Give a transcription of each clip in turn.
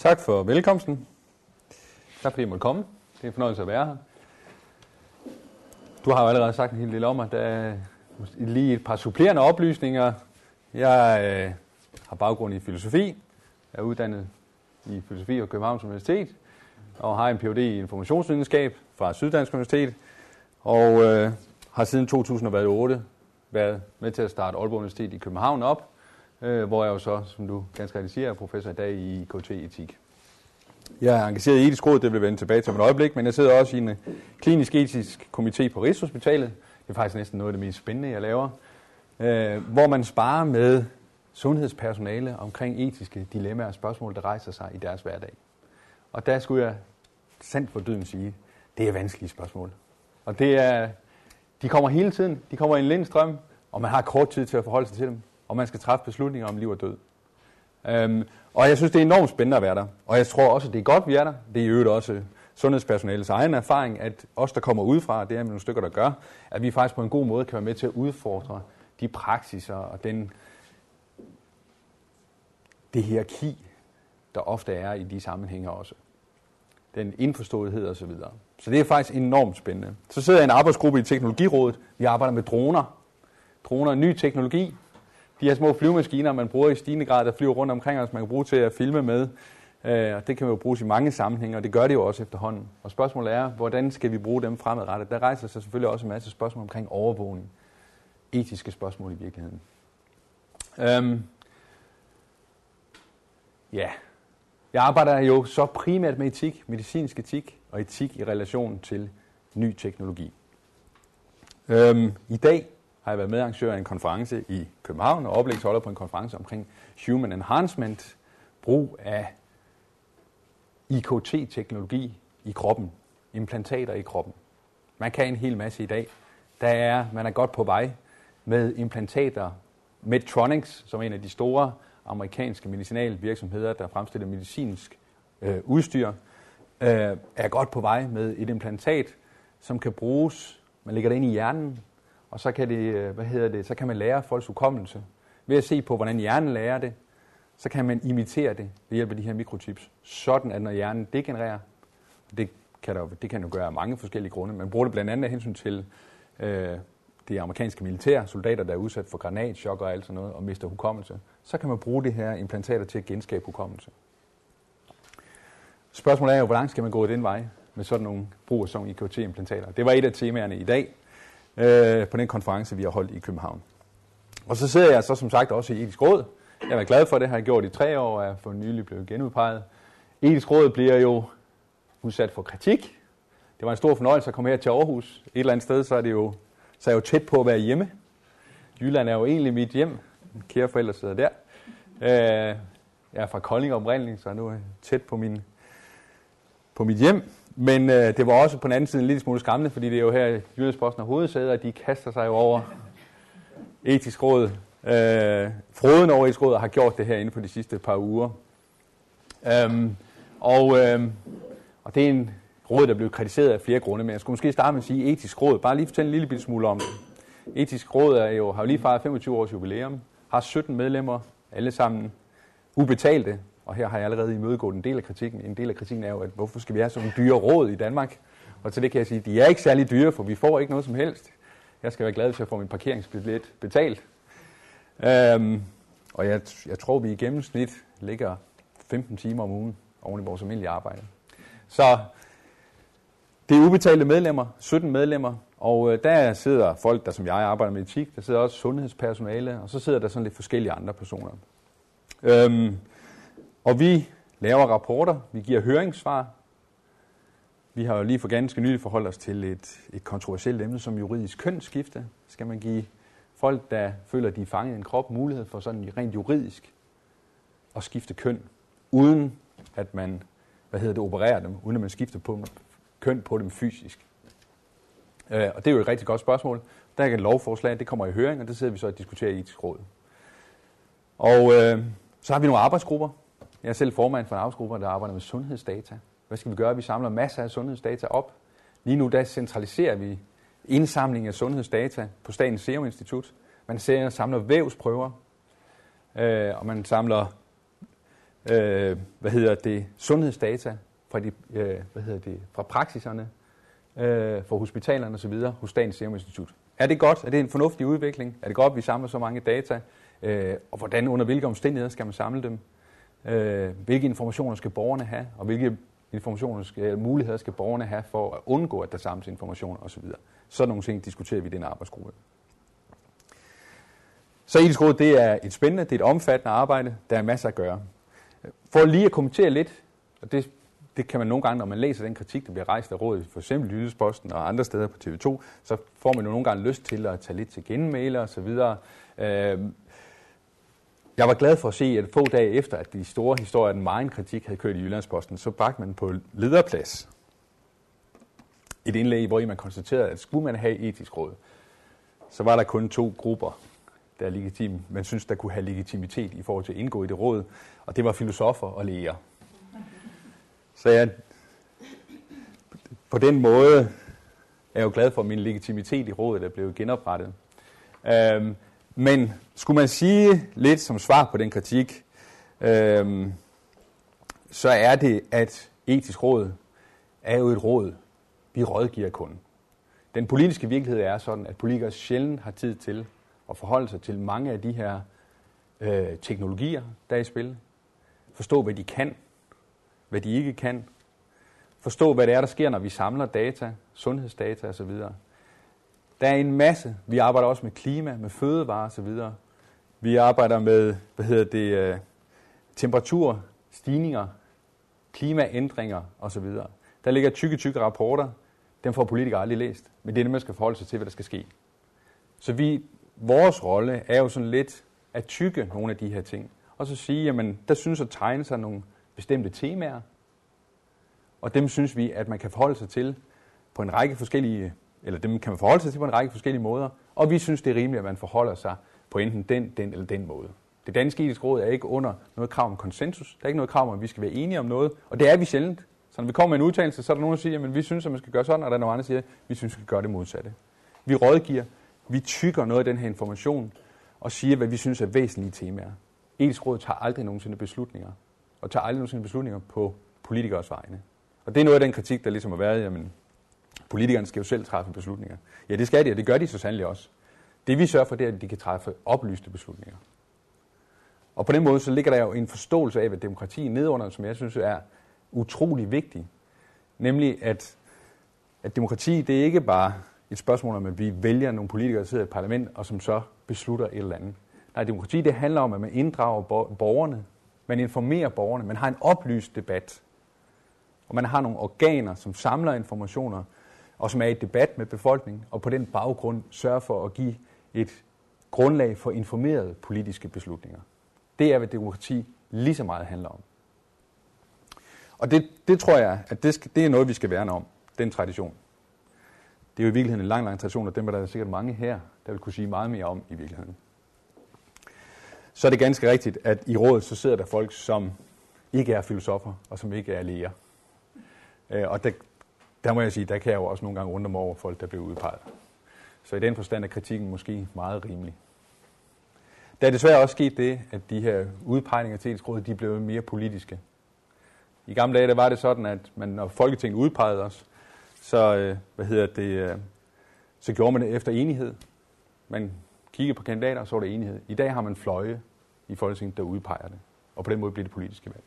Tak for velkomsten. Tak fordi I måtte komme. Det er en fornøjelse at være her. Du har jo allerede sagt en hel del om, at der er lige et par supplerende oplysninger. Jeg øh, har baggrund i filosofi. Jeg er uddannet i filosofi og Københavns Universitet og har en Ph.D. i informationsvidenskab fra Syddansk Universitet. Og øh, har siden 2008 været med til at starte Aalborg Universitet i København op, øh, hvor jeg jo så, som du ganske rigtigt siger, er professor i dag i KT-etik. Jeg er engageret i etisk råd, det vil vende tilbage til om et øjeblik, men jeg sidder også i en øh, klinisk etisk komité på Rigshospitalet. Det er faktisk næsten noget af det mest spændende, jeg laver, øh, hvor man sparer med sundhedspersonale omkring etiske dilemmaer og spørgsmål, der rejser sig i deres hverdag. Og der skulle jeg sandt for dyden sige, det er vanskelige spørgsmål. Og det er, de kommer hele tiden, de kommer i en lindstrøm, og man har kort tid til at forholde sig til dem, og man skal træffe beslutninger om liv og død. Øhm, og jeg synes, det er enormt spændende at være der. Og jeg tror også, det er godt, vi er der. Det er i øvrigt også sundhedspersonalets egen erfaring, at os, der kommer udefra, det er nogle stykker, der gør, at vi faktisk på en god måde kan være med til at udfordre de praksiser og den, det hierarki, der ofte er i de sammenhænge også. Den indforståethed og så videre. Så det er faktisk enormt spændende. Så sidder jeg i en arbejdsgruppe i Teknologirådet. Vi arbejder med droner. Droner er ny teknologi. De her små flyvemaskiner, man bruger i stigende grad, der flyver rundt omkring os, man kan bruge til at filme med. Øh, og det kan man jo bruges i mange sammenhænge, og det gør det jo også efterhånden. Og spørgsmålet er, hvordan skal vi bruge dem fremadrettet? Der rejser sig selvfølgelig også en masse spørgsmål omkring overvågning. Etiske spørgsmål i virkeligheden. Øhm. Ja, jeg arbejder jo så primært med etik, medicinsk etik og etik i relation til ny teknologi. Øhm, I dag har jeg været medarrangør af en konference i København og oplægsholder på en konference omkring human enhancement, brug af IKT-teknologi i kroppen, implantater i kroppen. Man kan en hel masse i dag. Der er, man er godt på vej med implantater. Medtronics, som er en af de store amerikanske medicinalvirksomheder, der fremstiller medicinsk øh, udstyr, øh, er godt på vej med et implantat, som kan bruges, man lægger det ind i hjernen, og så kan, det, øh, hvad hedder det, så kan man lære folks hukommelse. Ved at se på, hvordan hjernen lærer det, så kan man imitere det ved hjælp af de her mikrochips. Sådan at når hjernen degenererer, det kan, der, det kan jo gøre af mange forskellige grunde. Man bruger det blandt andet af hensyn til øh, det amerikanske militær, soldater, der er udsat for granatchok og alt sådan noget, og mister hukommelse. Så kan man bruge det her implantater til at genskabe hukommelse. Spørgsmålet er jo, hvor langt skal man gå den vej med sådan nogle brug af sådan IKT-implantater. Det var et af temaerne i dag øh, på den konference, vi har holdt i København. Og så sidder jeg så som sagt også i etisk råd. Jeg er glad for det, har jeg gjort i tre år, og er for nylig blevet genudpeget. Etisk råd bliver jo udsat for kritik. Det var en stor fornøjelse at komme her til Aarhus. Et eller andet sted, så er det jo, så er jeg jo tæt på at være hjemme. Jylland er jo egentlig mit hjem. Mine kære forældre sidder der. Øh, jeg er fra Kolding oprindeligt, så nu er nu tæt på, min, på mit hjem. Men øh, det var også på den anden side en lille smule skræmmende, fordi det er jo her Jyllandsposten og hovedsæder, at de kaster sig jo over etisk råd. Øh, Froden over etisk råd har gjort det her inden for de sidste par uger. Øhm, og, øh, og det er en råd, der blev kritiseret af flere grunde, men jeg skulle måske starte med at sige etisk råd. Bare lige fortælle en lille bitte smule om det. Etisk råd er jo, har jo lige fejret 25 års jubilæum, har 17 medlemmer, alle sammen ubetalte, og her har jeg allerede imødegået en del af kritikken. En del af kritikken er jo, at hvorfor skal vi have sådan dyre råd i Danmark? Og til det kan jeg sige, at de er ikke særlig dyre, for vi får ikke noget som helst. Jeg skal være glad, hvis jeg får min parkeringsbillet betalt. Øhm, og jeg, jeg tror, vi i gennemsnit ligger 15 timer om ugen oven i vores almindelige arbejde. Så det er ubetalte medlemmer, 17 medlemmer, og øh, der sidder folk, der som jeg arbejder med etik, der sidder også sundhedspersonale, og så sidder der sådan lidt forskellige andre personer. Øhm, og vi laver rapporter, vi giver høringssvar. Vi har jo lige for ganske nylig forholdt os til et, et kontroversielt emne som juridisk kønsskifte. Skal man give folk, der føler, at de er fanget i en krop, mulighed for sådan rent juridisk at skifte køn, uden at man hvad hedder det, opererer dem, uden at man skifter på, køn på dem fysisk. Øh, og det er jo et rigtig godt spørgsmål. Der er et lovforslag, det kommer i høring, og det sidder vi så og diskuterer i etisk råd. Og øh, så har vi nogle arbejdsgrupper, jeg er selv formand for en arbejdsgruppe, der arbejder med sundhedsdata. Hvad skal vi gøre? Vi samler masser af sundhedsdata op. Lige nu der centraliserer vi indsamling af sundhedsdata på Statens Serum Institut. Man ser, samler vævsprøver, øh, og man samler øh, hvad hedder det, sundhedsdata fra, de, øh, hvad hedder det, fra praksiserne, øh, fra hospitalerne osv. hos Statens Serum Institut. Er det godt? Er det en fornuftig udvikling? Er det godt, at vi samler så mange data? Øh, og hvordan, under hvilke omstændigheder skal man samle dem? Øh, hvilke informationer skal borgerne have? Og hvilke informationer skal, muligheder skal borgerne have for at undgå, at der samles informationer osv. Sådan nogle ting diskuterer vi i den arbejdsgruppe. Så etisk råd, det er et spændende, det er et omfattende arbejde, der er masser at gøre. For lige at kommentere lidt, og det, det kan man nogle gange, når man læser den kritik, der bliver rejst af rådet, for eksempel Jyllandsposten og andre steder på TV2, så får man jo nogle gange lyst til at tage lidt til genmæle og så videre. Øh, jeg var glad for at se, at få dage efter, at de store historier, den meget kritik havde kørt i Jyllandsposten, så bragte man på lederplads et indlæg, hvor man konstaterede, at skulle man have etisk råd, så var der kun to grupper, der er legitim, man synes, der kunne have legitimitet i forhold til at indgå i det råd, og det var filosofer og læger. Så jeg, på den måde er jeg jo glad for, at min legitimitet i rådet er blevet genoprettet. Øhm, men skulle man sige lidt som svar på den kritik, øhm, så er det, at etisk råd er jo et råd. Vi rådgiver kun. Den politiske virkelighed er sådan, at politikere sjældent har tid til at forholde sig til mange af de her øh, teknologier, der er i spil. Forstå, hvad de kan, hvad de ikke kan. Forstå, hvad det er, der sker, når vi samler data, sundhedsdata osv. Der er en masse. Vi arbejder også med klima, med fødevarer osv. Vi arbejder med, hvad hedder det, øh, temperaturstigninger, klimaændringer osv. Der ligger tykke, tykke rapporter. Dem får politikere aldrig læst. Men det er det, man skal forholde sig til, hvad der skal ske. Så vi, vores rolle er jo sådan lidt at tykke nogle af de her ting. Og så sige, jamen, der synes at tegne sig nogle bestemte temaer. Og dem synes vi, at man kan forholde sig til på en række forskellige eller dem kan man forholde sig til på en række forskellige måder, og vi synes, det er rimeligt, at man forholder sig på enten den, den eller den måde. Det danske etiske råd er ikke under noget krav om konsensus. Der er ikke noget krav om, at vi skal være enige om noget, og det er vi sjældent. Så når vi kommer med en udtalelse, så er der nogen, der siger, at vi synes, at man skal gøre sådan, og der er nogen andre, der siger, at vi synes, at vi skal gøre det modsatte. Vi rådgiver, vi tykker noget af den her information, og siger, hvad vi synes er væsentlige temaer. Etisk råd tager aldrig nogensinde beslutninger, og tager aldrig nogensinde beslutninger på politikers vegne. Og det er noget af den kritik, der ligesom har været, jamen, Politikerne skal jo selv træffe beslutninger. Ja, det skal de, og det gør de så sandelig også. Det vi sørger for, det er, at de kan træffe oplyste beslutninger. Og på den måde, så ligger der jo en forståelse af, hvad demokrati nedunder, som jeg synes er utrolig vigtig. Nemlig, at, at demokrati, det er ikke bare et spørgsmål om, at vi vælger nogle politikere, der sidder i et parlament, og som så beslutter et eller andet. Nej, demokrati, det handler om, at man inddrager borgerne, man informerer borgerne, man har en oplyst debat, og man har nogle organer, som samler informationer, og som er i debat med befolkningen, og på den baggrund sørger for at give et grundlag for informerede politiske beslutninger. Det er, hvad demokrati lige så meget handler om. Og det, det tror jeg, at det, skal, det er noget, vi skal værne om, den tradition. Det er jo i virkeligheden en lang, lang tradition, og dem er der sikkert mange her, der vil kunne sige meget mere om i virkeligheden. Så er det ganske rigtigt, at i rådet så sidder der folk, som ikke er filosofer, og som ikke er læger. Øh, og der, der må jeg sige, der kan jeg jo også nogle gange undre mig over folk, der bliver udpeget. Så i den forstand er kritikken måske meget rimelig. Der er desværre også sket det, at de her udpegninger til etisk råd, de blev mere politiske. I gamle dage der var det sådan, at man, når Folketinget udpegede os, så, øh, hvad hedder det, øh, så gjorde man det efter enighed. Man kiggede på kandidater, og så var det enighed. I dag har man fløje i Folketinget, der udpeger det. Og på den måde bliver det politiske valg.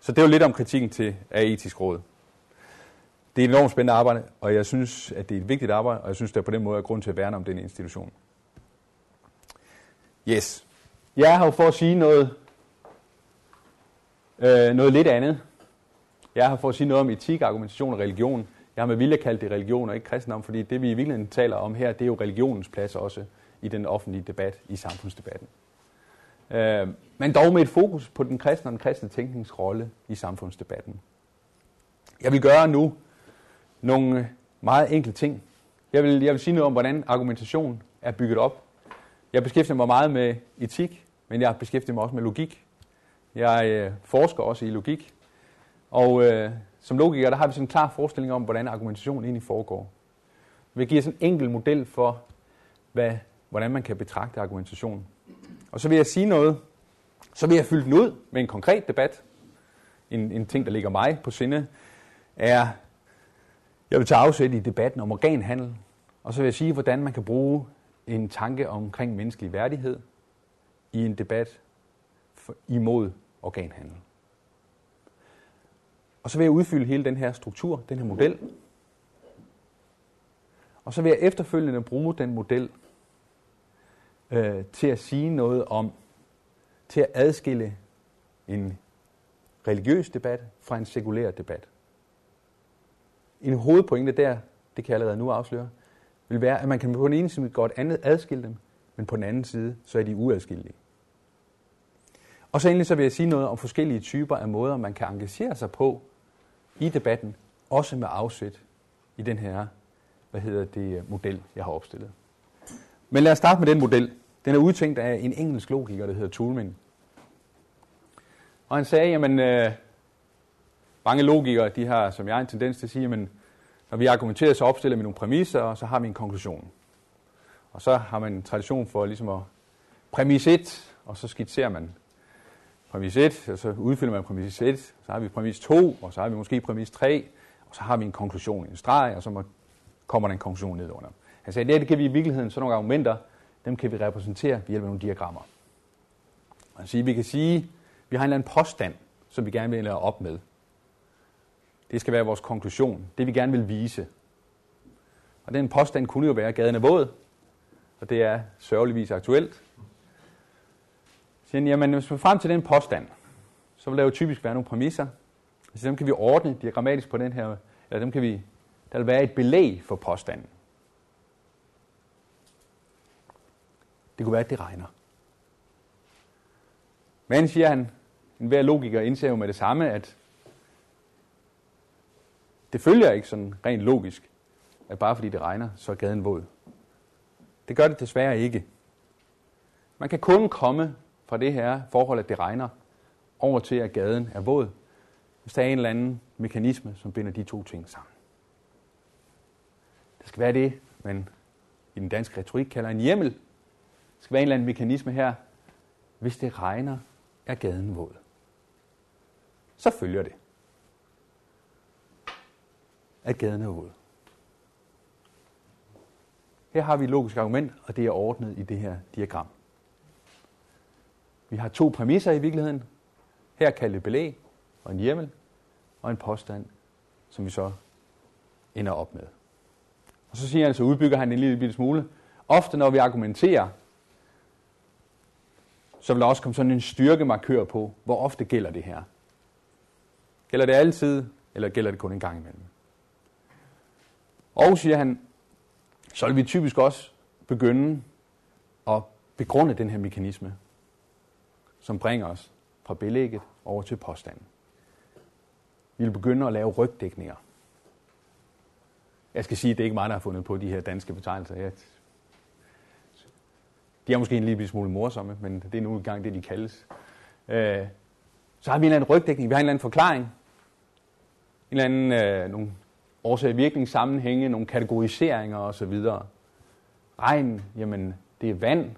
Så det er lidt om kritikken til af etisk råd. Det er et enormt spændende arbejde, og jeg synes, at det er et vigtigt arbejde, og jeg synes, der på den måde er grund til at værne om den institution. Yes. Jeg er her for at sige noget, øh, noget lidt andet. Jeg er her for at sige noget om etik, argumentation og religion. Jeg har med vilje kaldt det religion og ikke kristendom, fordi det vi i virkeligheden taler om her, det er jo religionens plads også i den offentlige debat, i samfundsdebatten. Øh, men dog med et fokus på den kristne og den kristne tænkningsrolle i samfundsdebatten. Jeg vil gøre nu nogle meget enkle ting. Jeg vil, jeg vil sige noget om, hvordan argumentation er bygget op. Jeg beskæftiger mig meget med etik, men jeg beskæftiger mig også med logik. Jeg øh, forsker også i logik. Og øh, som logiker, der har vi sådan en klar forestilling om, hvordan argumentation egentlig foregår. Vi giver sådan en enkel model for, hvad, hvordan man kan betragte argumentation. Og så vil jeg sige noget, Så vil jeg fylde den ud med en konkret debat. En, en ting, der ligger mig på sinde, er, jeg vil tage afsæt i debatten om organhandel, og så vil jeg sige, hvordan man kan bruge en tanke omkring menneskelig værdighed i en debat imod organhandel. Og så vil jeg udfylde hele den her struktur, den her model. Og så vil jeg efterfølgende bruge den model øh, til at sige noget om, til at adskille en religiøs debat fra en sekulær debat. En hovedpointe der, det kan jeg allerede nu afsløre, vil være, at man kan på den ene side godt andet adskille dem, men på den anden side, så er de uadskillelige. Og så endelig så vil jeg sige noget om forskellige typer af måder, man kan engagere sig på i debatten, også med afsæt i den her, hvad hedder det, model, jeg har opstillet. Men lad os starte med den model. Den er udtænkt af en engelsk logiker, der hedder Toulmin. Og han sagde, jamen, øh, mange logikere, de har, som jeg har en tendens til at sige, at når vi argumenterer, så opstiller vi nogle præmisser, og så har vi en konklusion. Og så har man en tradition for ligesom at præmis 1, og så skitserer man præmis 1, og så udfylder man præmis 1, så har vi præmis 2, og så har vi måske præmis 3, og så har vi en konklusion i en streg, og så må, kommer der en konklusion ned under. Han sagde, det, det kan vi i virkeligheden, sådan nogle argumenter, dem kan vi repræsentere ved hjælp af nogle diagrammer. Og sige, vi kan sige, vi har en eller anden påstand, som vi gerne vil lade op med. Det skal være vores konklusion, det vi gerne vil vise. Og den påstand kunne jo være, at gaden er våd, og det er sørgeligvis aktuelt. Så jamen, hvis vi frem til den påstand, så vil der jo typisk være nogle præmisser. Så dem kan vi ordne diagrammatisk på den her, eller dem kan vi, der vil være et belæg for påstanden. Det kunne være, at det regner. Men, siger han, en hver logiker indser jo med det samme, at det følger ikke sådan rent logisk, at bare fordi det regner, så er gaden våd. Det gør det desværre ikke. Man kan kun komme fra det her forhold, at det regner, over til, at gaden er våd, hvis der er en eller anden mekanisme, som binder de to ting sammen. Det skal være det, man i den danske retorik kalder en hjemmel. Det skal være en eller anden mekanisme her. Hvis det regner, er gaden våd. Så følger det, at gaden er våd. Her har vi et logisk argument, og det er ordnet i det her diagram. Vi har to præmisser i virkeligheden. Her kaldet belæg og en hjemmel, og en påstand, som vi så ender op med. Og så siger han, så udbygger han en lille bitte smule. Ofte når vi argumenterer, så vil der også komme sådan en styrkemarkør på, hvor ofte gælder det her. Gælder det altid, eller gælder det kun en gang imellem? Og siger han, så vil vi typisk også begynde at begrunde den her mekanisme, som bringer os fra belægget over til påstanden. Vi vil begynde at lave rygdækninger. Jeg skal sige, at det er ikke mig, der har fundet på de her danske betegnelser. Jeg de er måske en lille smule morsomme, men det er nu engang det, de kaldes. Øh, så har vi en eller anden rygdækning, vi har en eller anden forklaring, en eller anden, øh, nogle årsag-virkningssammenhænge, nogle kategoriseringer osv. Regn, jamen det er vand,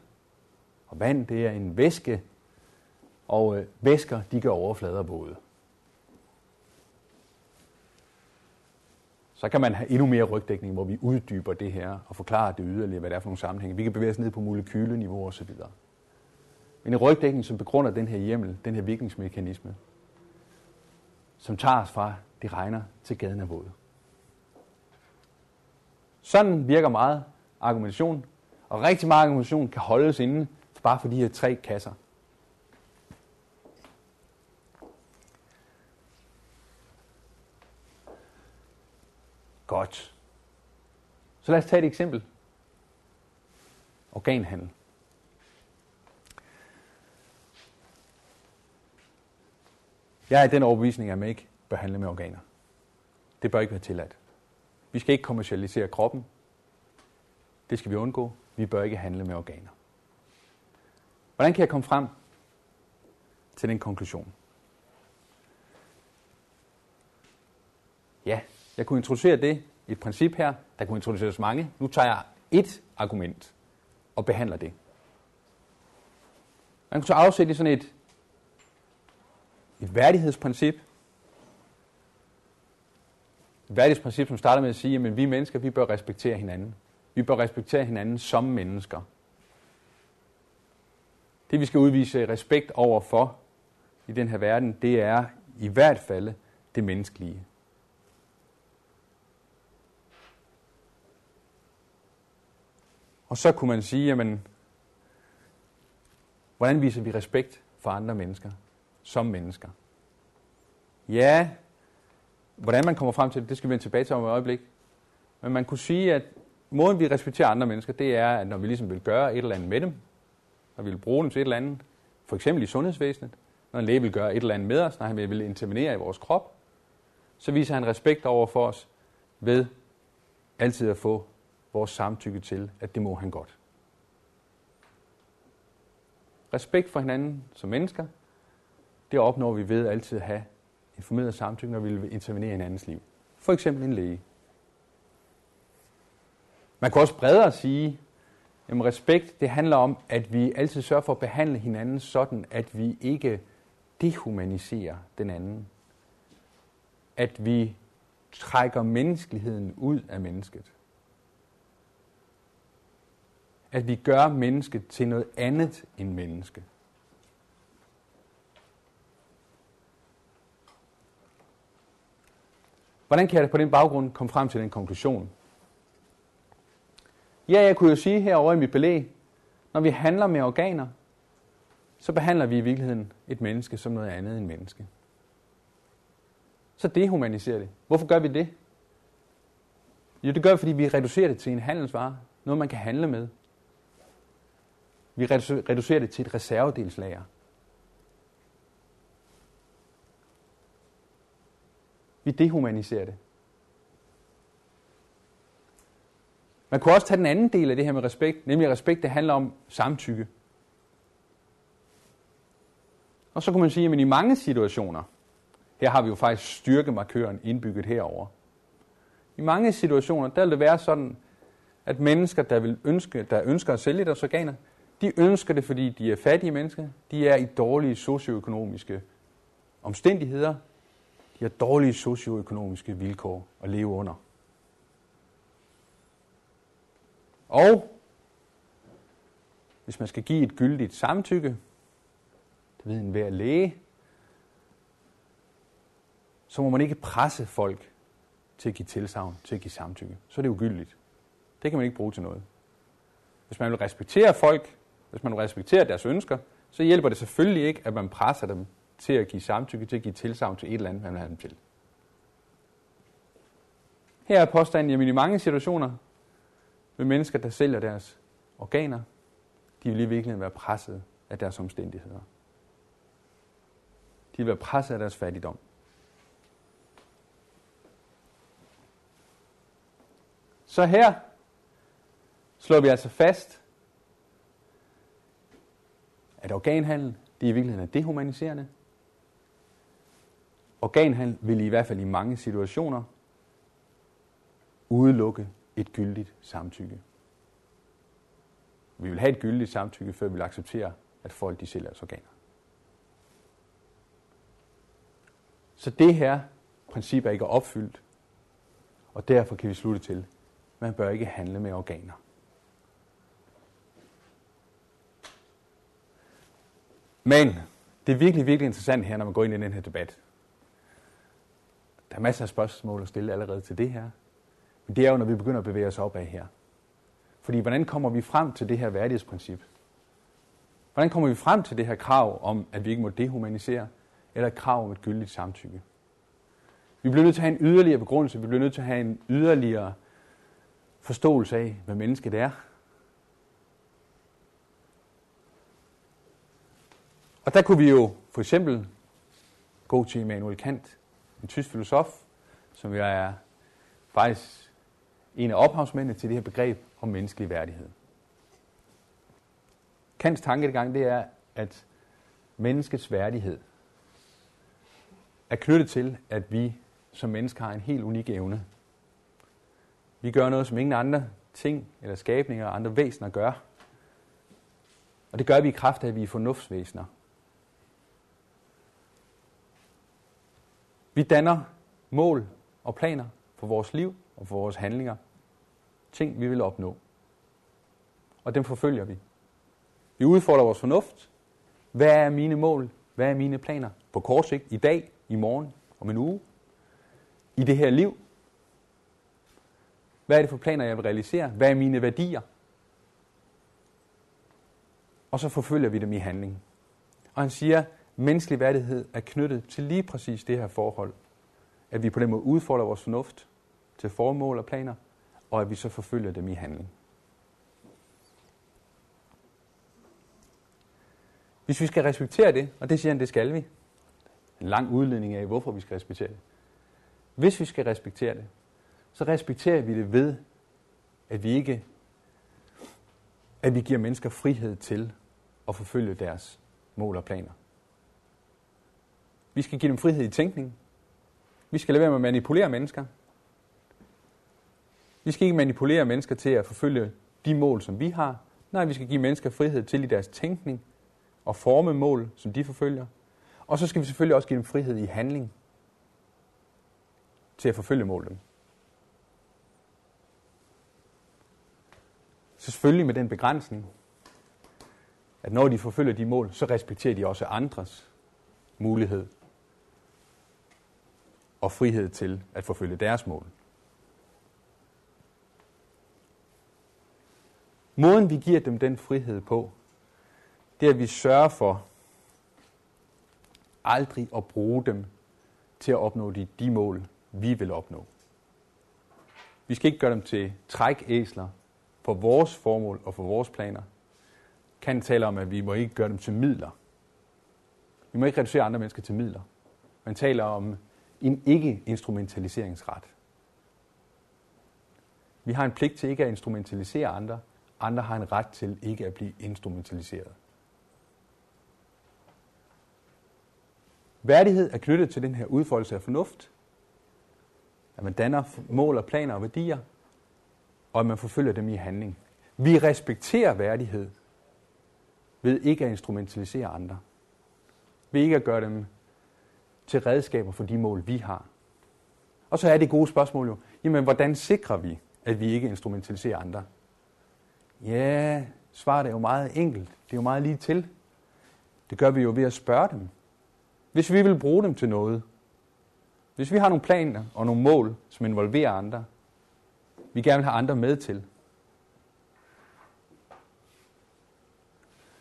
og vand det er en væske, og øh, væsker de gør overflader våde. Så kan man have endnu mere rygdækning, hvor vi uddyber det her og forklarer det yderligere, hvad det er for nogle sammenhænge. Vi kan bevæge os ned på molekyleniveau osv. Men en rygdækning, som begrunder den her hjemmel, den her virkningsmekanisme, som tager os fra, det regner til gaden er våd. Sådan virker meget argumentation, og rigtig meget argumentation kan holdes inde bare for de her tre kasser. Godt. Så lad os tage et eksempel. Organhandel. Jeg er den overbevisning, at man ikke bør handle med organer. Det bør ikke være tilladt. Vi skal ikke kommercialisere kroppen. Det skal vi undgå. Vi bør ikke handle med organer. Hvordan kan jeg komme frem til den konklusion? Ja, jeg kunne introducere det, et princip her. Der kunne introduceres mange. Nu tager jeg et argument og behandler det. Man kunne så afsætte sådan et et værdighedsprincip. Værdighedsprincip, som starter med at sige, at vi mennesker, vi bør respektere hinanden. Vi bør respektere hinanden som mennesker. Det vi skal udvise respekt over for i den her verden, det er i hvert fald det menneskelige. Og så kunne man sige, jamen, hvordan viser vi respekt for andre mennesker, som mennesker? Ja, hvordan man kommer frem til det, det skal vi vende tilbage til om et øjeblik. Men man kunne sige, at måden vi respekterer andre mennesker, det er, at når vi ligesom vil gøre et eller andet med dem, når vi vil bruge dem til et eller andet, for eksempel i sundhedsvæsenet, når en læge vil gøre et eller andet med os, når han vil intervenere i vores krop, så viser han respekt over for os ved altid at få vores samtykke til, at det må han godt. Respekt for hinanden som mennesker, det opnår vi ved altid at have informeret samtykke, når vi vil intervenere i hinandens liv. For eksempel en læge. Man kan også bredere sige, at respekt det handler om, at vi altid sørger for at behandle hinanden sådan, at vi ikke dehumaniserer den anden. At vi trækker menneskeligheden ud af mennesket. At vi gør mennesket til noget andet end menneske. Hvordan kan jeg på den baggrund komme frem til den konklusion? Ja, jeg kunne jo sige herovre i mit belæg, når vi handler med organer, så behandler vi i virkeligheden et menneske som noget andet end menneske. Så dehumaniserer det. Hvorfor gør vi det? Jo, det gør vi, fordi vi reducerer det til en handelsvare. Noget, man kan handle med. Vi reducerer det til et reservedelslager. Vi dehumaniserer det. Man kunne også tage den anden del af det her med respekt, nemlig respekt, det handler om samtykke. Og så kunne man sige, at i mange situationer, her har vi jo faktisk styrkemarkøren indbygget herover. I mange situationer, der vil det være sådan, at mennesker, der, vil ønske, der ønsker at sælge deres organer, de ønsker det, fordi de er fattige mennesker. De er i dårlige socioøkonomiske omstændigheder. De har dårlige socioøkonomiske vilkår at leve under. Og hvis man skal give et gyldigt samtykke, det ved en hver læge, så må man ikke presse folk til at give tilsavn, til at give samtykke. Så er det ugyldigt. Det kan man ikke bruge til noget. Hvis man vil respektere folk, hvis man vil respektere deres ønsker, så hjælper det selvfølgelig ikke, at man presser dem til at give samtykke, til at give tilsavn til et eller andet, man vil have dem til. Her er påstanden, jamen i mange situationer vil mennesker, der sælger deres organer, de vil i virkeligheden være presset af deres omstændigheder. De vil være presset af deres fattigdom. Så her slår vi altså fast, at organhandel, det i virkeligheden er dehumaniserende. Organhandel vil i hvert fald i mange situationer udelukke et gyldigt samtykke. Vi vil have et gyldigt samtykke, før vi vil acceptere, at folk de sælger os organer. Så det her princip er ikke opfyldt, og derfor kan vi slutte til, at man bør ikke handle med organer. Men det er virkelig, virkelig interessant her, når man går ind i den her debat. Der er masser af spørgsmål at stille allerede til det her. Men det er jo, når vi begynder at bevæge os opad her. Fordi hvordan kommer vi frem til det her værdighedsprincip? Hvordan kommer vi frem til det her krav om, at vi ikke må dehumanisere, eller et krav om et gyldigt samtykke? Vi bliver nødt til at have en yderligere begrundelse, vi bliver nødt til at have en yderligere forståelse af, hvad mennesket er. Og der kunne vi jo for eksempel gå til Immanuel Kant, en tysk filosof, som jo er faktisk en af ophavsmændene til det her begreb om menneskelig værdighed. Kants tankegang det er, at menneskets værdighed er knyttet til, at vi som mennesker har en helt unik evne. Vi gør noget, som ingen andre ting eller skabninger og andre væsener gør. Og det gør vi i kraft af, at vi er fornuftsvæsener. Vi danner mål og planer for vores liv og for vores handlinger. Ting, vi vil opnå. Og dem forfølger vi. Vi udfordrer vores fornuft. Hvad er mine mål? Hvad er mine planer? På kort sigt, i dag, i morgen, om en uge. I det her liv. Hvad er det for planer, jeg vil realisere? Hvad er mine værdier? Og så forfølger vi dem i handling. Og han siger, menneskelig værdighed er knyttet til lige præcis det her forhold. At vi på den måde udfolder vores fornuft til formål og planer, og at vi så forfølger dem i handling. Hvis vi skal respektere det, og det siger han, det skal vi. En lang udledning af, hvorfor vi skal respektere det. Hvis vi skal respektere det, så respekterer vi det ved, at vi ikke at vi giver mennesker frihed til at forfølge deres mål og planer. Vi skal give dem frihed i tænkning. Vi skal lade være med at manipulere mennesker. Vi skal ikke manipulere mennesker til at forfølge de mål, som vi har. Nej, vi skal give mennesker frihed til i deres tænkning og forme mål, som de forfølger. Og så skal vi selvfølgelig også give dem frihed i handling til at forfølge målene. Så selvfølgelig med den begrænsning, at når de forfølger de mål, så respekterer de også andres mulighed og frihed til at forfølge deres mål. Måden vi giver dem den frihed på, det er, at vi sørger for aldrig at bruge dem til at opnå de, de mål, vi vil opnå. Vi skal ikke gøre dem til trækæsler for vores formål og for vores planer. Kan tale om, at vi må ikke gøre dem til midler. Vi må ikke reducere andre mennesker til midler. Man taler om en ikke-instrumentaliseringsret. Vi har en pligt til ikke at instrumentalisere andre. Andre har en ret til ikke at blive instrumentaliseret. Værdighed er knyttet til den her udfoldelse af fornuft, at man danner mål og planer og værdier, og at man forfølger dem i handling. Vi respekterer værdighed ved ikke at instrumentalisere andre. Ved ikke at gøre dem til redskaber for de mål, vi har. Og så er det gode spørgsmål jo, jamen hvordan sikrer vi, at vi ikke instrumentaliserer andre? Ja, svaret er jo meget enkelt. Det er jo meget lige til. Det gør vi jo ved at spørge dem. Hvis vi vil bruge dem til noget, hvis vi har nogle planer og nogle mål, som involverer andre, vi gerne vil have andre med til,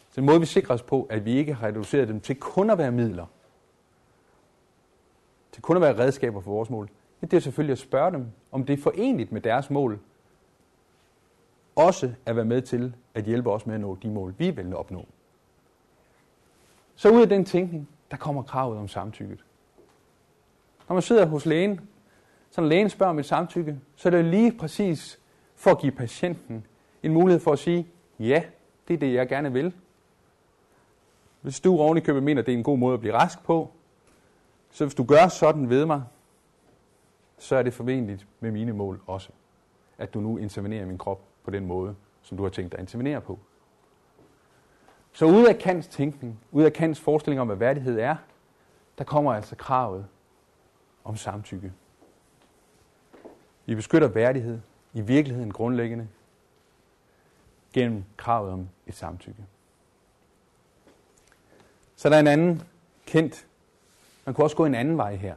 så en måde, vi sikrer os på, at vi ikke har reduceret dem til kun at være midler, til kun at være redskaber for vores mål, det er selvfølgelig at spørge dem, om det er forenligt med deres mål, også at være med til at hjælpe os med at nå de mål, vi vil opnå. Så ud af den tænkning, der kommer kravet om samtykket. Når man sidder hos lægen, så når lægen spørger om et samtykke, så er det lige præcis for at give patienten en mulighed for at sige, ja, det er det, jeg gerne vil. Hvis du oven i købet mener, det er en god måde at blive rask på, så hvis du gør sådan ved mig, så er det forventeligt med mine mål også, at du nu intervenerer i min krop på den måde, som du har tænkt dig at intervenere på. Så ud af Kants tænkning, ud af Kants forestilling om, hvad værdighed er, der kommer altså kravet om samtykke. Vi beskytter værdighed i virkeligheden grundlæggende gennem kravet om et samtykke. Så der er en anden kendt, man kunne også gå en anden vej her.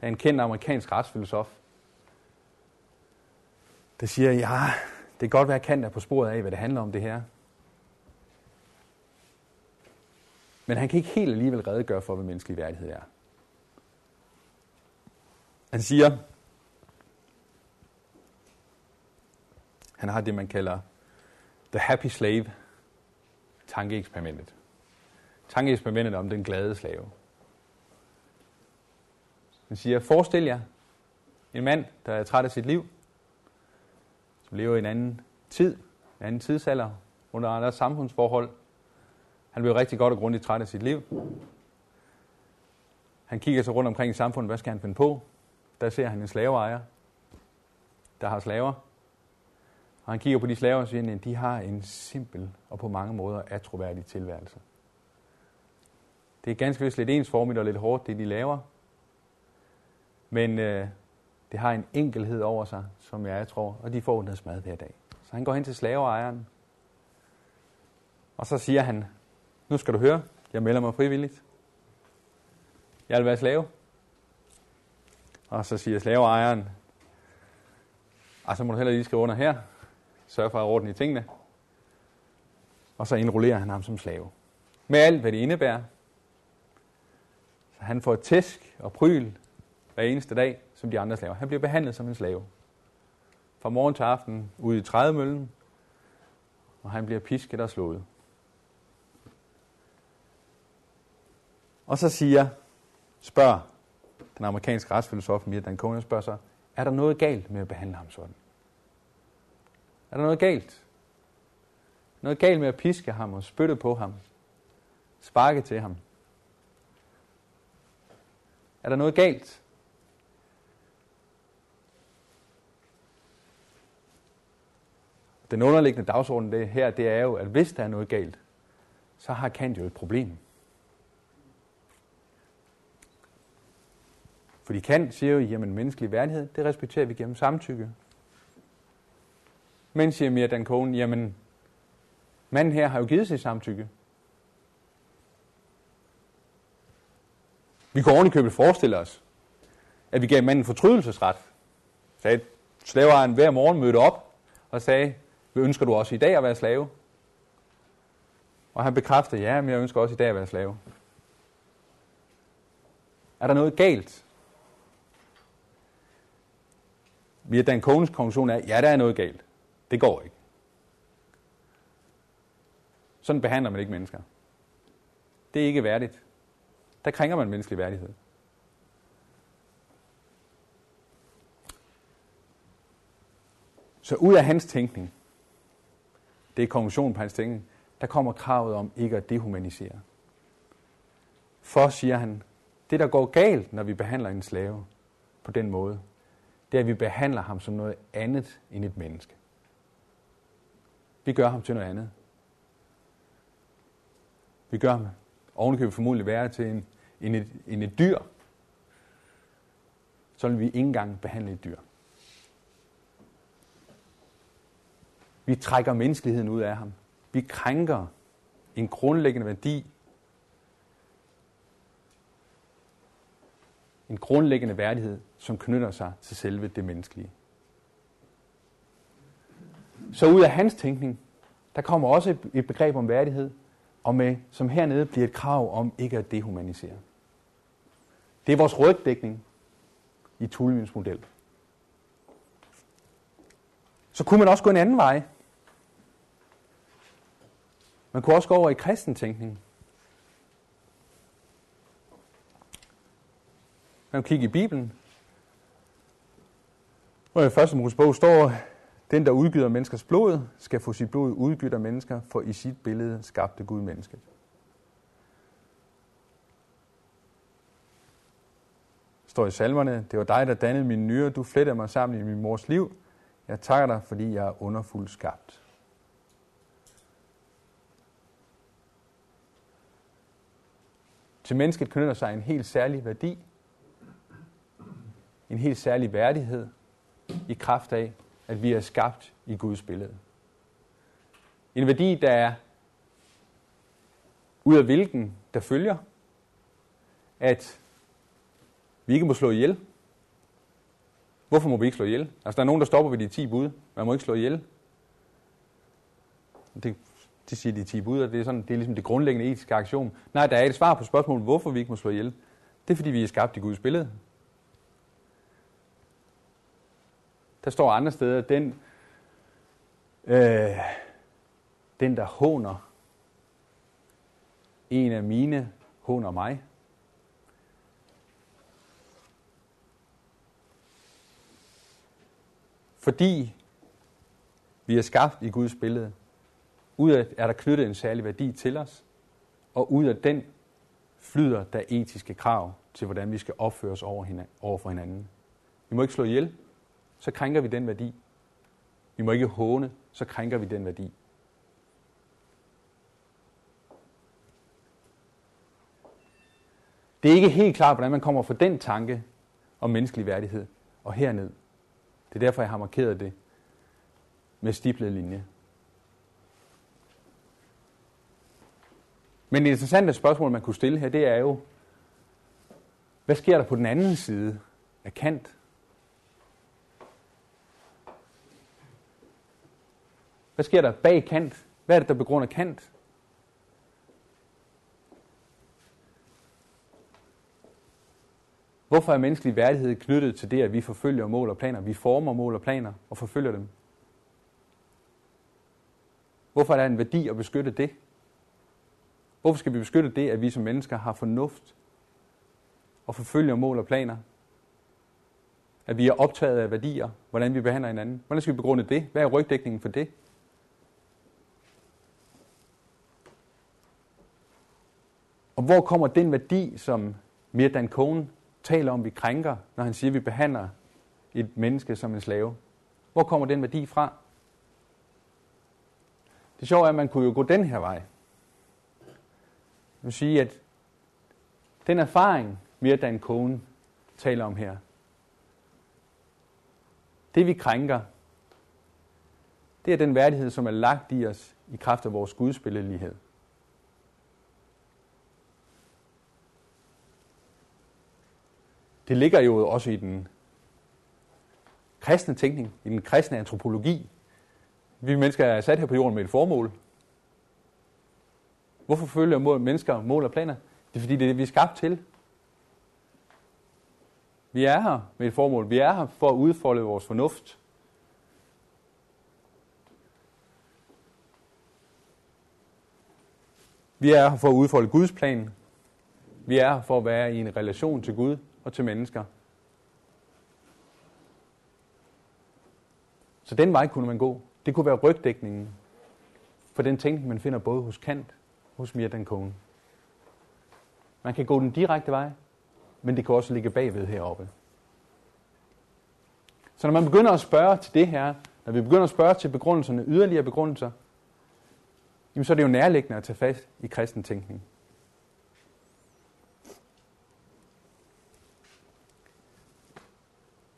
Der er en kendt amerikansk retsfilosof, der siger, ja, det kan godt være, at Kant er på sporet af, hvad det handler om det her. Men han kan ikke helt alligevel redegøre for, hvad menneskelig værdighed er. Han siger, han har det, man kalder The Happy Slave, tankeeksperimentet. Tankeeksperimentet om den glade slave. Han siger, forestil jer en mand, der er træt af sit liv, som lever i en anden tid, en anden tidsalder, under andre samfundsforhold, han bliver rigtig godt og grundigt træt af sit liv. Han kigger sig rundt omkring i samfundet. Hvad skal han finde på? Der ser han en slaveejer, der har slaver. Og han kigger på de slaver og siger, at de har en simpel og på mange måder atroværdig tilværelse. Det er ganske vist lidt ensformigt og lidt hårdt, det de laver. Men øh, det har en enkelhed over sig, som jeg tror, og de får deres mad hver dag. Så han går hen til slaveejeren, og så siger han, nu skal du høre, jeg melder mig frivilligt. Jeg vil være slave. Og så siger slaveejeren, og så må du heller lige skrive under her. Sørg for at ordne i tingene. Og så indrullerer han ham som slave. Med alt, hvad det indebærer. Så han får tæsk og pryl hver eneste dag, som de andre slaver. Han bliver behandlet som en slave. Fra morgen til aften ude i trædemøllen, og han bliver pisket og slået. Og så siger, spørger den amerikanske retsfilosof Mirdan Cohn, spørger så, er der noget galt med at behandle ham sådan? Er der noget galt? Noget galt med at piske ham og spytte på ham? Sparke til ham? Er der noget galt? Den underliggende dagsorden det her, det er jo, at hvis der er noget galt, så har Kant jo et problem. Fordi Kant siger jo, jamen menneskelig værdighed, det respekterer vi gennem samtykke. Men siger Mia Dan Cohen, jamen manden her har jo givet sig samtykke. Vi kunne ordentligt købet forestille os, at vi gav manden fortrydelsesret. Sagde slaveren hver morgen mødte op og sagde, ønsker du også i dag at være slave? Og han bekræfter, ja, men jeg ønsker også i dag at være slave. Er der noget galt Via Dan Cohns konklusion er, ja, der er noget galt. Det går ikke. Sådan behandler man ikke mennesker. Det er ikke værdigt. Der krænker man menneskelig værdighed. Så ud af hans tænkning, det er konklusionen på hans tænkning, der kommer kravet om ikke at dehumanisere. For, siger han, det der går galt, når vi behandler en slave på den måde, det er, at vi behandler ham som noget andet end et menneske. Vi gør ham til noget andet. Vi gør ham ovenikøbet formodentlig være til en, en, et, en et dyr. Så vil vi ikke engang behandle et dyr. Vi trækker menneskeligheden ud af ham. Vi krænker en grundlæggende værdi en grundlæggende værdighed, som knytter sig til selve det menneskelige. Så ud af hans tænkning, der kommer også et begreb om værdighed, og med, som hernede bliver et krav om ikke at dehumanisere. Det er vores rygdækning i Tulvins model. Så kunne man også gå en anden vej. Man kunne også gå over i kristentænkning. Man kan kigge i Bibelen. Og i første Mosebog står, den der udgyder menneskers blod, skal få sit blod udgydt af mennesker, for i sit billede skabte Gud mennesket. står i salmerne, det var dig, der dannede min nyre, du flettede mig sammen i min mors liv. Jeg takker dig, fordi jeg er underfuldt skabt. Til mennesket knytter sig en helt særlig værdi, en helt særlig værdighed i kraft af, at vi er skabt i Guds billede. En værdi, der er ud af hvilken der følger, at vi ikke må slå ihjel. Hvorfor må vi ikke slå ihjel? Altså, der er nogen, der stopper ved de 10 bud. Man må ikke slå ihjel. Det, det siger de 10 bud, og det er, sådan, det er ligesom det grundlæggende etiske aktion. Nej, der er et svar på spørgsmålet, hvorfor vi ikke må slå ihjel. Det er, fordi vi er skabt i Guds billede. Der står andre steder, den, øh, den der håner en af mine, håner mig. Fordi vi er skabt i Guds billede, ud af er der knyttet en særlig værdi til os, og ud af den flyder der etiske krav til, hvordan vi skal opføre os over, hinanden, over for hinanden. Vi må ikke slå ihjel, så krænker vi den værdi. Vi må ikke håne, så krænker vi den værdi. Det er ikke helt klart, hvordan man kommer fra den tanke om menneskelig værdighed, og herned. Det er derfor, jeg har markeret det med stiplet linje. Men det interessante spørgsmål, man kunne stille her, det er jo, hvad sker der på den anden side af Kant? Hvad sker der bag Kant? Hvad er det, der begrunder Kant? Hvorfor er menneskelig værdighed knyttet til det, at vi forfølger mål og planer? Vi former mål og planer og forfølger dem. Hvorfor er der en værdi at beskytte det? Hvorfor skal vi beskytte det, at vi som mennesker har fornuft og forfølger mål og planer? At vi er optaget af værdier, hvordan vi behandler hinanden. Hvordan skal vi begrunde det? Hvad er rygdækningen for det? Og hvor kommer den værdi, som Mirdan Kohn taler om, vi krænker, når han siger, at vi behandler et menneske som en slave? Hvor kommer den værdi fra? Det sjove er, at man kunne jo gå den her vej. Jeg vil sige, at den erfaring, Mirda en kone taler om her, det vi krænker, det er den værdighed, som er lagt i os i kraft af vores gudsbilledelighed. Det ligger jo også i den kristne tænkning, i den kristne antropologi. Vi mennesker er sat her på jorden med et formål. Hvorfor følger mål, mennesker mål og planer? Det er fordi, det er det, vi er skabt til. Vi er her med et formål. Vi er her for at udfolde vores fornuft. Vi er her for at udfolde Guds plan. Vi er her for at være i en relation til Gud og til mennesker. Så den vej kunne man gå. Det kunne være rygdækningen for den tænkning, man finder både hos Kant hos Mirdan Cohn. Man kan gå den direkte vej, men det kan også ligge bagved heroppe. Så når man begynder at spørge til det her, når vi begynder at spørge til begrundelserne, yderligere begrundelser, jamen så er det jo nærliggende at tage fast i kristen tænkning.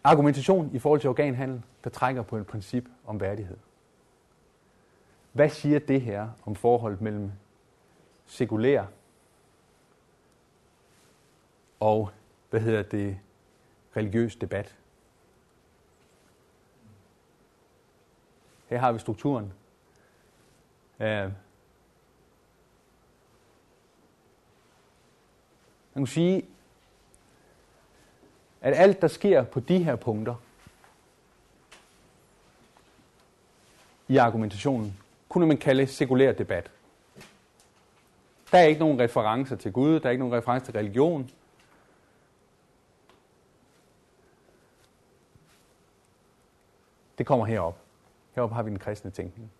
Argumentation i forhold til organhandel, der trækker på et princip om værdighed. Hvad siger det her om forholdet mellem sekulær og, hvad hedder det, religiøs debat? Her har vi strukturen. Uh, man kan sige, at alt, der sker på de her punkter i argumentationen, kunne man kalde sekulær debat. Der er ikke nogen referencer til Gud, der er ikke nogen referencer til religion. Det kommer herop. Herop har vi den kristne tænkning.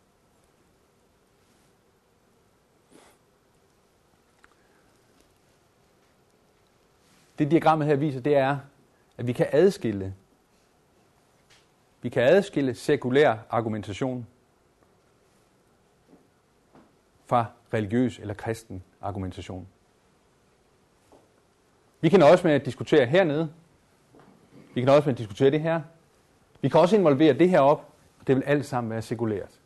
Det diagrammet her viser, det er, at vi kan adskille vi kan adskille sekulær argumentation fra religiøs eller kristen argumentation. Vi kan også med at diskutere hernede. Vi kan også med at diskutere det her. Vi kan også involvere det her op, og det vil alt sammen være sekulært.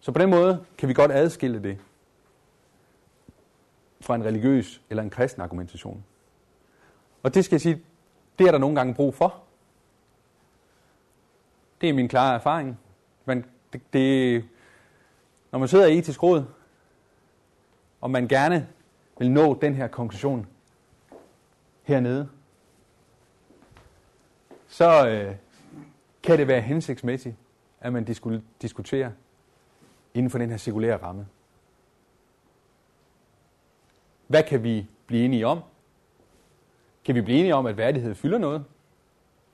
Så på den måde kan vi godt adskille det fra en religiøs eller en kristen argumentation. Og det skal jeg sige, det er der nogle gange brug for. Det er min klare erfaring. Men det, det, når man sidder i etisk råd, og man gerne vil nå den her konklusion hernede, så øh, kan det være hensigtsmæssigt, at man diskuterer inden for den her cirkulære ramme. Hvad kan vi blive enige om? Kan vi blive enige om, at værdighed fylder noget?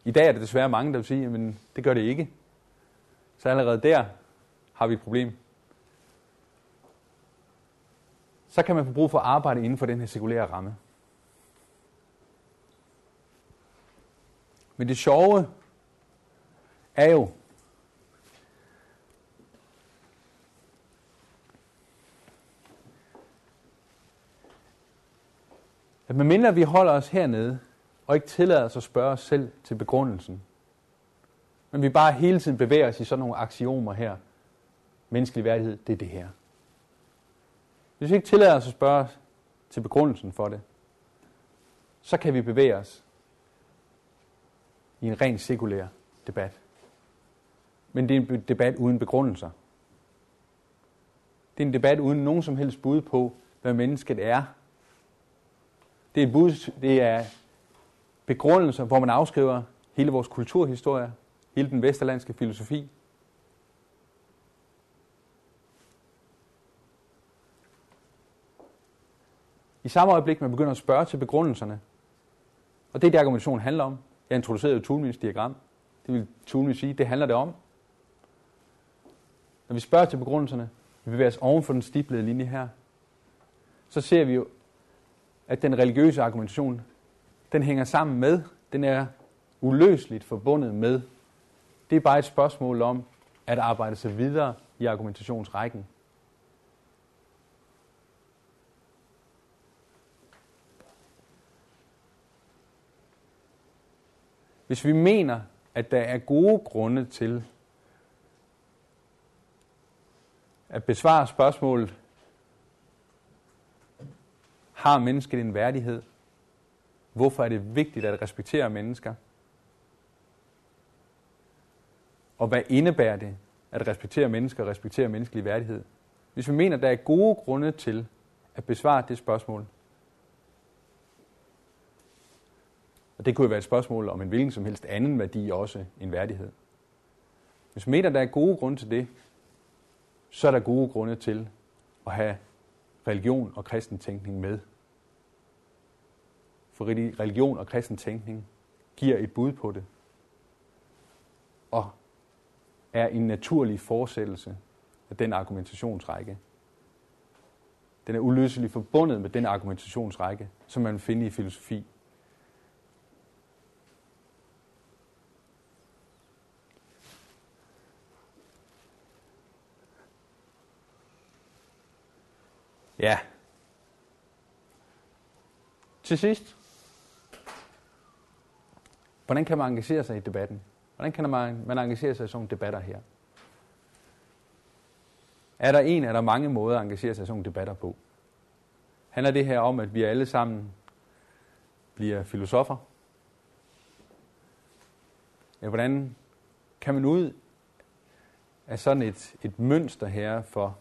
I dag er det desværre mange, der vil sige, at det gør det ikke. Så allerede der har vi et problem. Så kan man få brug for at arbejde inden for den her sekulære ramme. Men det sjove er jo, at medmindre vi holder os hernede, og ikke tillader os at spørge os selv til begrundelsen, men vi bare hele tiden bevæger os i sådan nogle aksiomer her, menneskelig værdighed, det er det her. Hvis vi ikke tillader os at spørge til begrundelsen for det, så kan vi bevæge os i en ren sekulær debat. Men det er en debat uden begrundelser. Det er en debat uden nogen som helst bud på, hvad mennesket er. Det er, bud, det er begrundelser, hvor man afskriver hele vores kulturhistorie, hele den vesterlandske filosofi. I samme øjeblik, man begynder at spørge til begrundelserne, og det er det, argumentationen handler om. Jeg introducerede jo Thulmins diagram. Det vil Thulmin sige, det handler det om. Når vi spørger til begrundelserne, vi bevæger os oven for den stiplede linje her, så ser vi jo, at den religiøse argumentation, den hænger sammen med, den er uløseligt forbundet med. Det er bare et spørgsmål om at arbejde sig videre i argumentationsrækken. Hvis vi mener, at der er gode grunde til at besvare spørgsmålet, har mennesket en værdighed? Hvorfor er det vigtigt at respektere mennesker? Og hvad indebærer det at respektere mennesker og respektere menneskelig værdighed? Hvis vi mener, at der er gode grunde til at besvare det spørgsmål, og det kunne jo være et spørgsmål om en hvilken som helst anden værdi også en værdighed. Hvis vi mener, at der er gode grunde til det, så er der gode grunde til at have religion og kristen tænkning med. For religion og kristen tænkning giver et bud på det, og er en naturlig fortsættelse af den argumentationsrække. Den er uløseligt forbundet med den argumentationsrække, som man finder i filosofi Ja. Til sidst. Hvordan kan man engagere sig i debatten? Hvordan kan man, man engagere sig i sådan nogle debatter her? Er der en, er der mange måder at engagere sig i sådan nogle debatter på? Handler det her om, at vi alle sammen bliver filosofer? Ja, hvordan kan man ud af sådan et, et mønster her for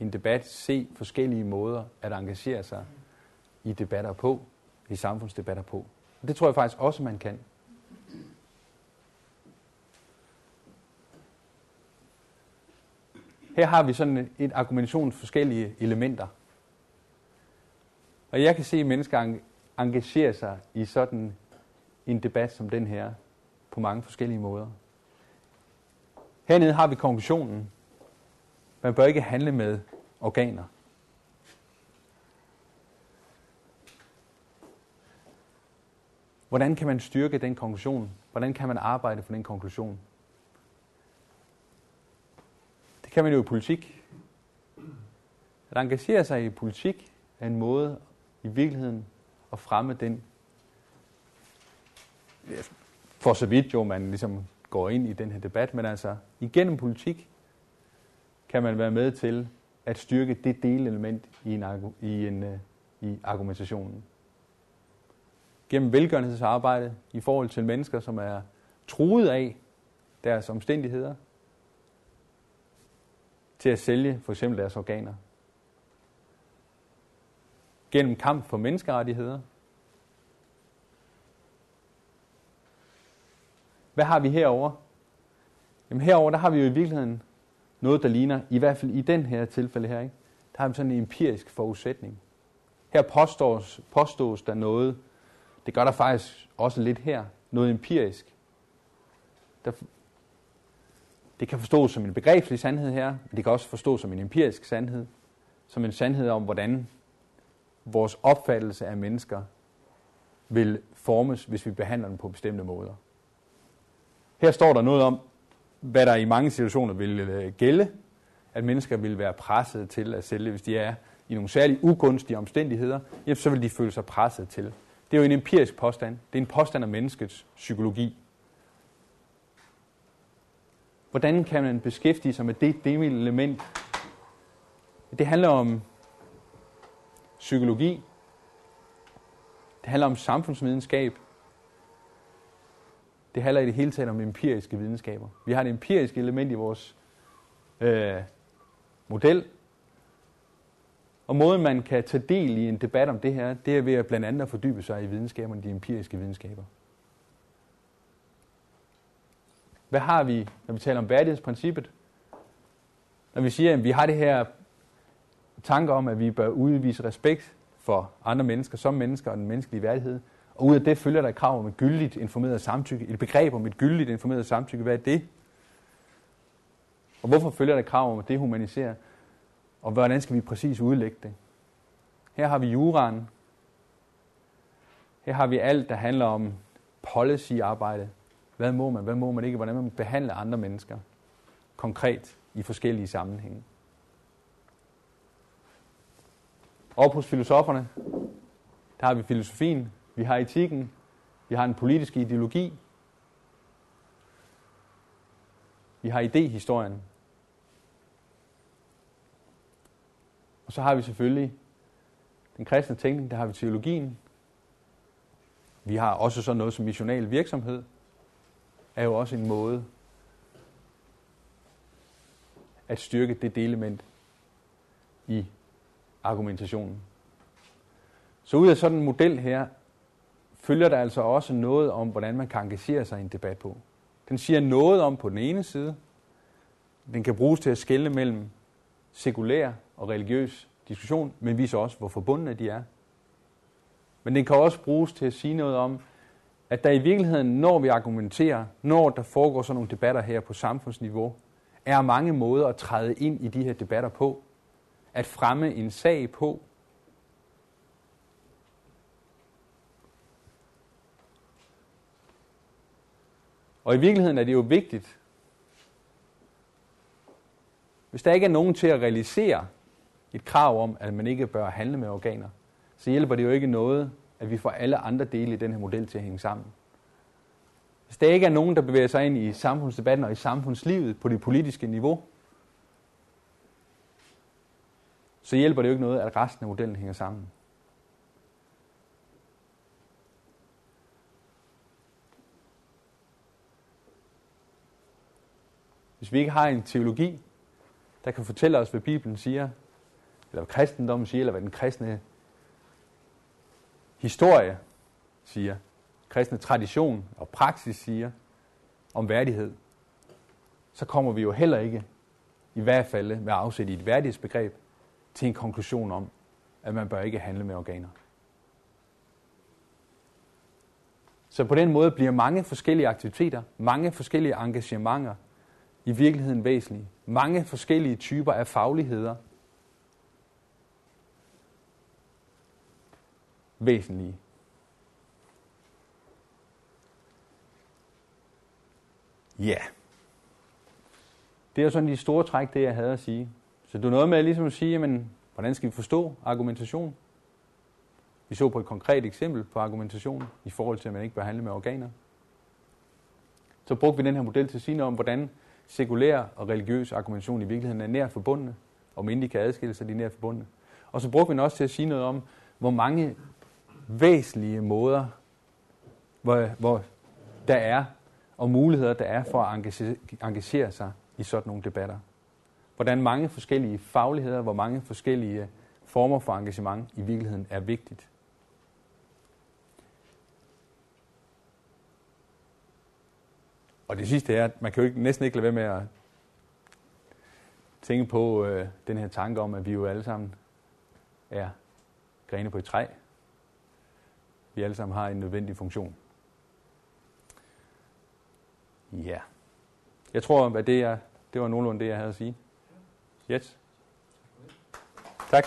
en debat se forskellige måder at engagere sig i debatter på, i samfundsdebatter på. Og det tror jeg faktisk også, man kan. Her har vi sådan et argumentations forskellige elementer. Og jeg kan se, at mennesker engagerer sig i sådan en debat som den her på mange forskellige måder. Hernede har vi konklusionen, man bør ikke handle med organer. Hvordan kan man styrke den konklusion? Hvordan kan man arbejde for den konklusion? Det kan man jo i politik. At engagere sig i politik er en måde i virkeligheden at fremme den, for så vidt jo man ligesom går ind i den her debat, men altså igennem politik kan man være med til at styrke det delelement i, en, i, en, øh, i argumentationen. Gennem velgørenhedsarbejde i forhold til mennesker, som er truet af deres omstændigheder, til at sælge for eksempel deres organer. Gennem kamp for menneskerettigheder. Hvad har vi herover? Jamen herover der har vi jo i virkeligheden noget, der ligner, i hvert fald i den her tilfælde her, ikke? der har vi sådan en empirisk forudsætning. Her påstås, påstås der noget, det gør der faktisk også lidt her, noget empirisk. Der, det kan forstås som en begrebslig sandhed her, men det kan også forstås som en empirisk sandhed, som en sandhed om, hvordan vores opfattelse af mennesker vil formes, hvis vi behandler dem på bestemte måder. Her står der noget om, hvad der i mange situationer vil øh, gælde, at mennesker vil være presset til at sælge, hvis de er i nogle særligt ugunstige omstændigheder, jamen, så vil de føle sig presset til. Det er jo en empirisk påstand. Det er en påstand af menneskets psykologi. Hvordan kan man beskæftige sig med det element? Det handler om psykologi. Det handler om samfundsvidenskab. Det handler i det hele taget om empiriske videnskaber. Vi har et empirisk element i vores øh, model, og måden, man kan tage del i en debat om det her, det er ved at blandt andet at fordybe sig i videnskaberne, de empiriske videnskaber. Hvad har vi, når vi taler om værdighedsprincippet? Når vi siger, at vi har det her tanke om, at vi bør udvise respekt for andre mennesker som mennesker og den menneskelige værdighed, og ud af det følger der et krav om et gyldigt informeret samtykke, et begreb om et gyldigt informeret samtykke. Hvad er det? Og hvorfor følger der et krav om at dehumanisere? Og hvordan skal vi præcis udlægge det? Her har vi juraen. Her har vi alt, der handler om policy-arbejde. Hvad må man, hvad må man ikke? Hvordan man behandler andre mennesker konkret i forskellige sammenhænge. Og hos filosoferne, der har vi filosofien, vi har etikken, vi har en politisk ideologi, vi har idehistorien, så har vi selvfølgelig den kristne tænkning, der har vi teologien. Vi har også sådan noget som missional virksomhed, er jo også en måde at styrke det delement i argumentationen. Så ud af sådan en model her, følger der altså også noget om, hvordan man kan engagere sig i en debat på. Den siger noget om på den ene side, den kan bruges til at skelne mellem sekulær og religiøs diskussion, men viser også, hvor forbundne de er. Men den kan også bruges til at sige noget om, at der i virkeligheden, når vi argumenterer, når der foregår sådan nogle debatter her på samfundsniveau, er mange måder at træde ind i de her debatter på, at fremme en sag på, Og i virkeligheden er det jo vigtigt, hvis der ikke er nogen til at realisere et krav om, at man ikke bør handle med organer, så hjælper det jo ikke noget, at vi får alle andre dele i den her model til at hænge sammen. Hvis der ikke er nogen, der bevæger sig ind i samfundsdebatten og i samfundslivet på det politiske niveau, så hjælper det jo ikke noget, at resten af modellen hænger sammen. Hvis vi ikke har en teologi, der kan fortælle os, hvad Bibelen siger, eller hvad kristendommen siger, eller hvad den kristne historie siger, kristne tradition og praksis siger om værdighed, så kommer vi jo heller ikke, i hvert fald med afsæt i et værdighedsbegreb, til en konklusion om, at man bør ikke handle med organer. Så på den måde bliver mange forskellige aktiviteter, mange forskellige engagementer i virkeligheden væsentlige. Mange forskellige typer af fagligheder væsentlige. Ja. Det er jo sådan de store træk, det jeg havde at sige. Så det er noget med ligesom at sige, jamen, hvordan skal vi forstå argumentation? Vi så på et konkret eksempel på argumentation i forhold til, at man ikke bør handle med organer. Så brugte vi den her model til at sige noget om, hvordan sekulær og religiøs argumentation i virkeligheden er nært forbundne, om end de kan adskille sig, de er nært forbundne. Og så brugte vi den også til at sige noget om, hvor mange væsentlige måder, hvor, hvor der er, og muligheder der er for at engagere, engagere sig i sådan nogle debatter. Hvordan mange forskellige fagligheder, hvor mange forskellige former for engagement i virkeligheden er vigtigt. Og det sidste er, at man kan jo ikke, næsten ikke lade være med at tænke på øh, den her tanke om, at vi jo alle sammen er grene på et træ. Vi alle sammen har en nødvendig funktion. Ja. Jeg tror, at det, er, det var nogenlunde det, jeg havde at sige. Yes. Tak.